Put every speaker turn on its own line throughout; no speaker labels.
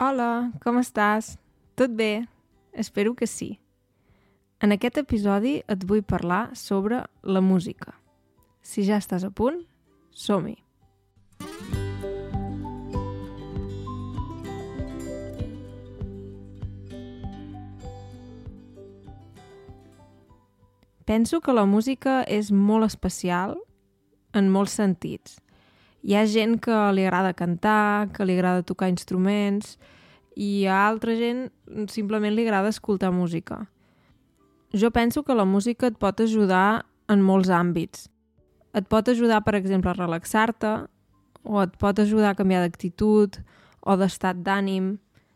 Hola, com estàs? Tot bé? Espero que sí. En aquest episodi et vull parlar sobre la música. Si ja estàs a punt, som-hi! Penso que la música és molt especial en molts sentits. Hi ha gent que li agrada cantar, que li agrada tocar instruments, i a altra gent simplement li agrada escoltar música. Jo penso que la música et pot ajudar en molts àmbits. Et pot ajudar, per exemple, a relaxar-te, o et pot ajudar a canviar d'actitud, o d'estat d'ànim.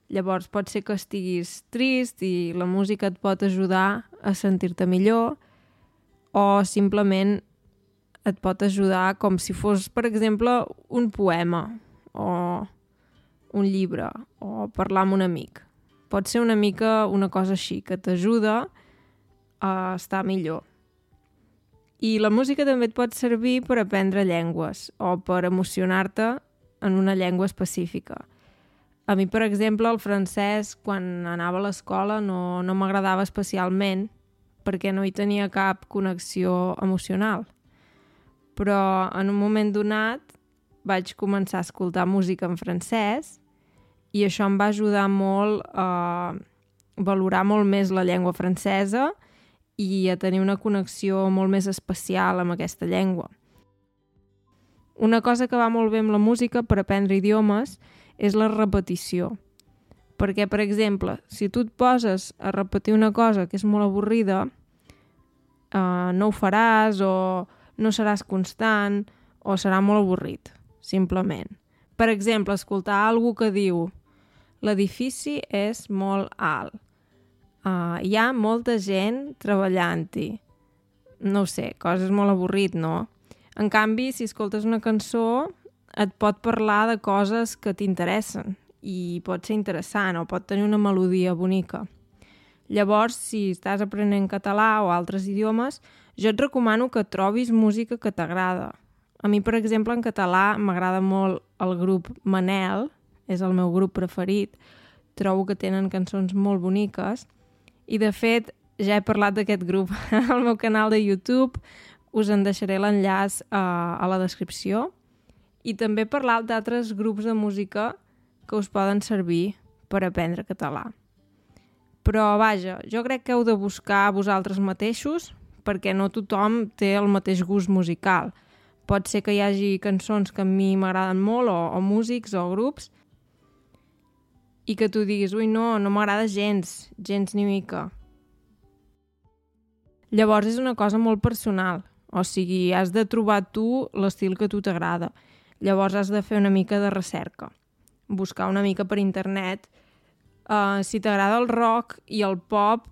Llavors pot ser que estiguis trist i la música et pot ajudar a sentir-te millor, o simplement et pot ajudar com si fos, per exemple, un poema o un llibre o parlar amb un amic. Pot ser una mica una cosa així, que t'ajuda a estar millor. I la música també et pot servir per aprendre llengües o per emocionar-te en una llengua específica. A mi, per exemple, el francès, quan anava a l'escola, no, no m'agradava especialment perquè no hi tenia cap connexió emocional. Però en un moment donat vaig començar a escoltar música en francès i això em va ajudar molt a valorar molt més la llengua francesa i a tenir una connexió molt més especial amb aquesta llengua. Una cosa que va molt bé amb la música per aprendre idiomes és la repetició. Perquè, per exemple, si tu et poses a repetir una cosa que és molt avorrida, eh, no ho faràs o no seràs constant o serà molt avorrit, simplement. Per exemple, escoltar algú que diu l'edifici és molt alt. Uh, hi ha molta gent treballant-hi. No sé, coses molt avorrit, no? En canvi, si escoltes una cançó, et pot parlar de coses que t'interessen i pot ser interessant o pot tenir una melodia bonica. Llavors, si estàs aprenent català o altres idiomes, jo et recomano que trobis música que t'agrada. A mi, per exemple, en català m'agrada molt el grup Manel, és el meu grup preferit. Trobo que tenen cançons molt boniques. I, de fet, ja he parlat d'aquest grup al meu canal de YouTube. Us en deixaré l'enllaç a, a la descripció. I també he parlat d'altres grups de música que us poden servir per aprendre català. Però, vaja, jo crec que heu de buscar vosaltres mateixos perquè no tothom té el mateix gust musical. Pot ser que hi hagi cançons que a mi m'agraden molt, o, o músics, o grups, i que tu diguis, ui, no, no m'agrada gens, gens ni mica. Llavors és una cosa molt personal, o sigui, has de trobar tu l'estil que tu t'agrada. Llavors has de fer una mica de recerca, buscar una mica per internet. Uh, si t'agrada el rock i el pop,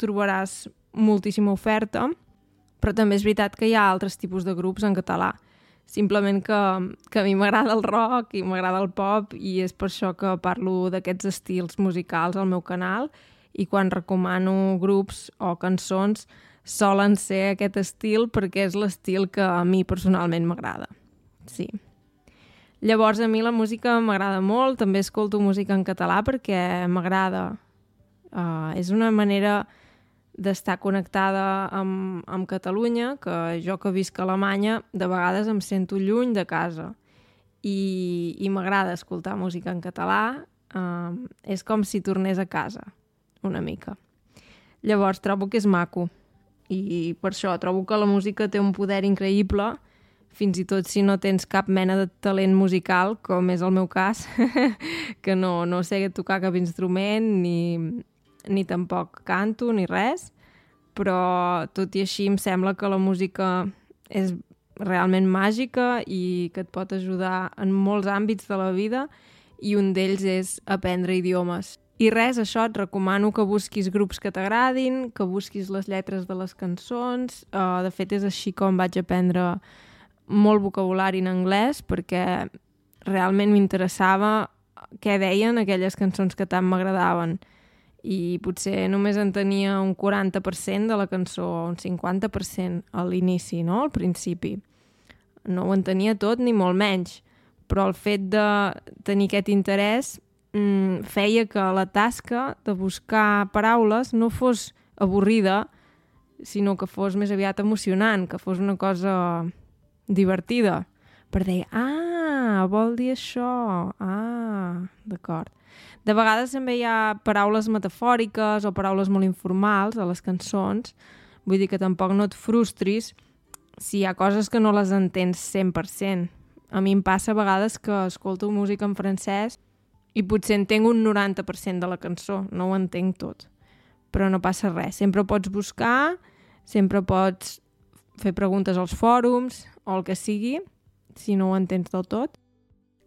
trobaràs moltíssima oferta, però també és veritat que hi ha altres tipus de grups en català. Simplement que, que a mi m'agrada el rock i m'agrada el pop i és per això que parlo d'aquests estils musicals al meu canal i quan recomano grups o cançons solen ser aquest estil perquè és l'estil que a mi personalment m'agrada. Sí. Llavors, a mi la música m'agrada molt, també escolto música en català perquè m'agrada. Uh, és una manera d'estar connectada amb, amb Catalunya, que jo que visc a Alemanya, de vegades em sento lluny de casa i, i m'agrada escoltar música en català. Um, és com si tornés a casa, una mica. Llavors trobo que és maco i per això trobo que la música té un poder increïble fins i tot si no tens cap mena de talent musical, com és el meu cas, que no, no sé tocar cap instrument ni, ni tampoc canto ni res, però tot i així em sembla que la música és realment màgica i que et pot ajudar en molts àmbits de la vida i un d'ells és aprendre idiomes. I res, això, et recomano que busquis grups que t'agradin, que busquis les lletres de les cançons. Uh, de fet, és així com vaig aprendre molt vocabulari en anglès, perquè realment m'interessava què deien aquelles cançons que tant m'agradaven i potser només en tenia un 40% de la cançó, un 50% a l'inici, no? al principi. No ho entenia tot ni molt menys, però el fet de tenir aquest interès mm, feia que la tasca de buscar paraules no fos avorrida, sinó que fos més aviat emocionant, que fos una cosa divertida. Per dir, ah, vol dir això, ah, d'acord. De vegades també hi ha paraules metafòriques o paraules molt informals a les cançons, vull dir que tampoc no et frustris si hi ha coses que no les entens 100%. A mi em passa a vegades que escolto música en francès i potser entenc un 90% de la cançó, no ho entenc tot. Però no passa res, sempre pots buscar, sempre pots fer preguntes als fòrums o el que sigui, si no ho entens del tot.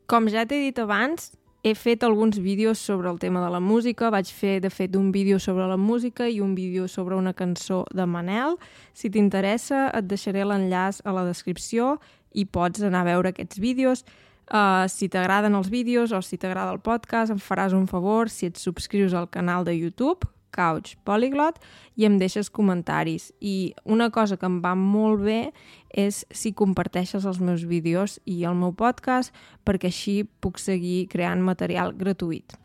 Com ja t'he dit abans, he fet alguns vídeos sobre el tema de la música. Vaig fer, de fet, un vídeo sobre la música i un vídeo sobre una cançó de Manel. Si t'interessa, et deixaré l'enllaç a la descripció i pots anar a veure aquests vídeos. Uh, si t'agraden els vídeos o si t'agrada el podcast, em faràs un favor si et subscrius al canal de YouTube, Couch Polyglot, i em deixes comentaris. I una cosa que em va molt bé és si comparteixes els meus vídeos i el meu podcast, perquè així puc seguir creant material gratuït.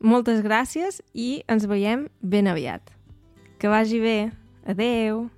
Moltes gràcies i ens veiem ben aviat. Que vagi bé. Adeu!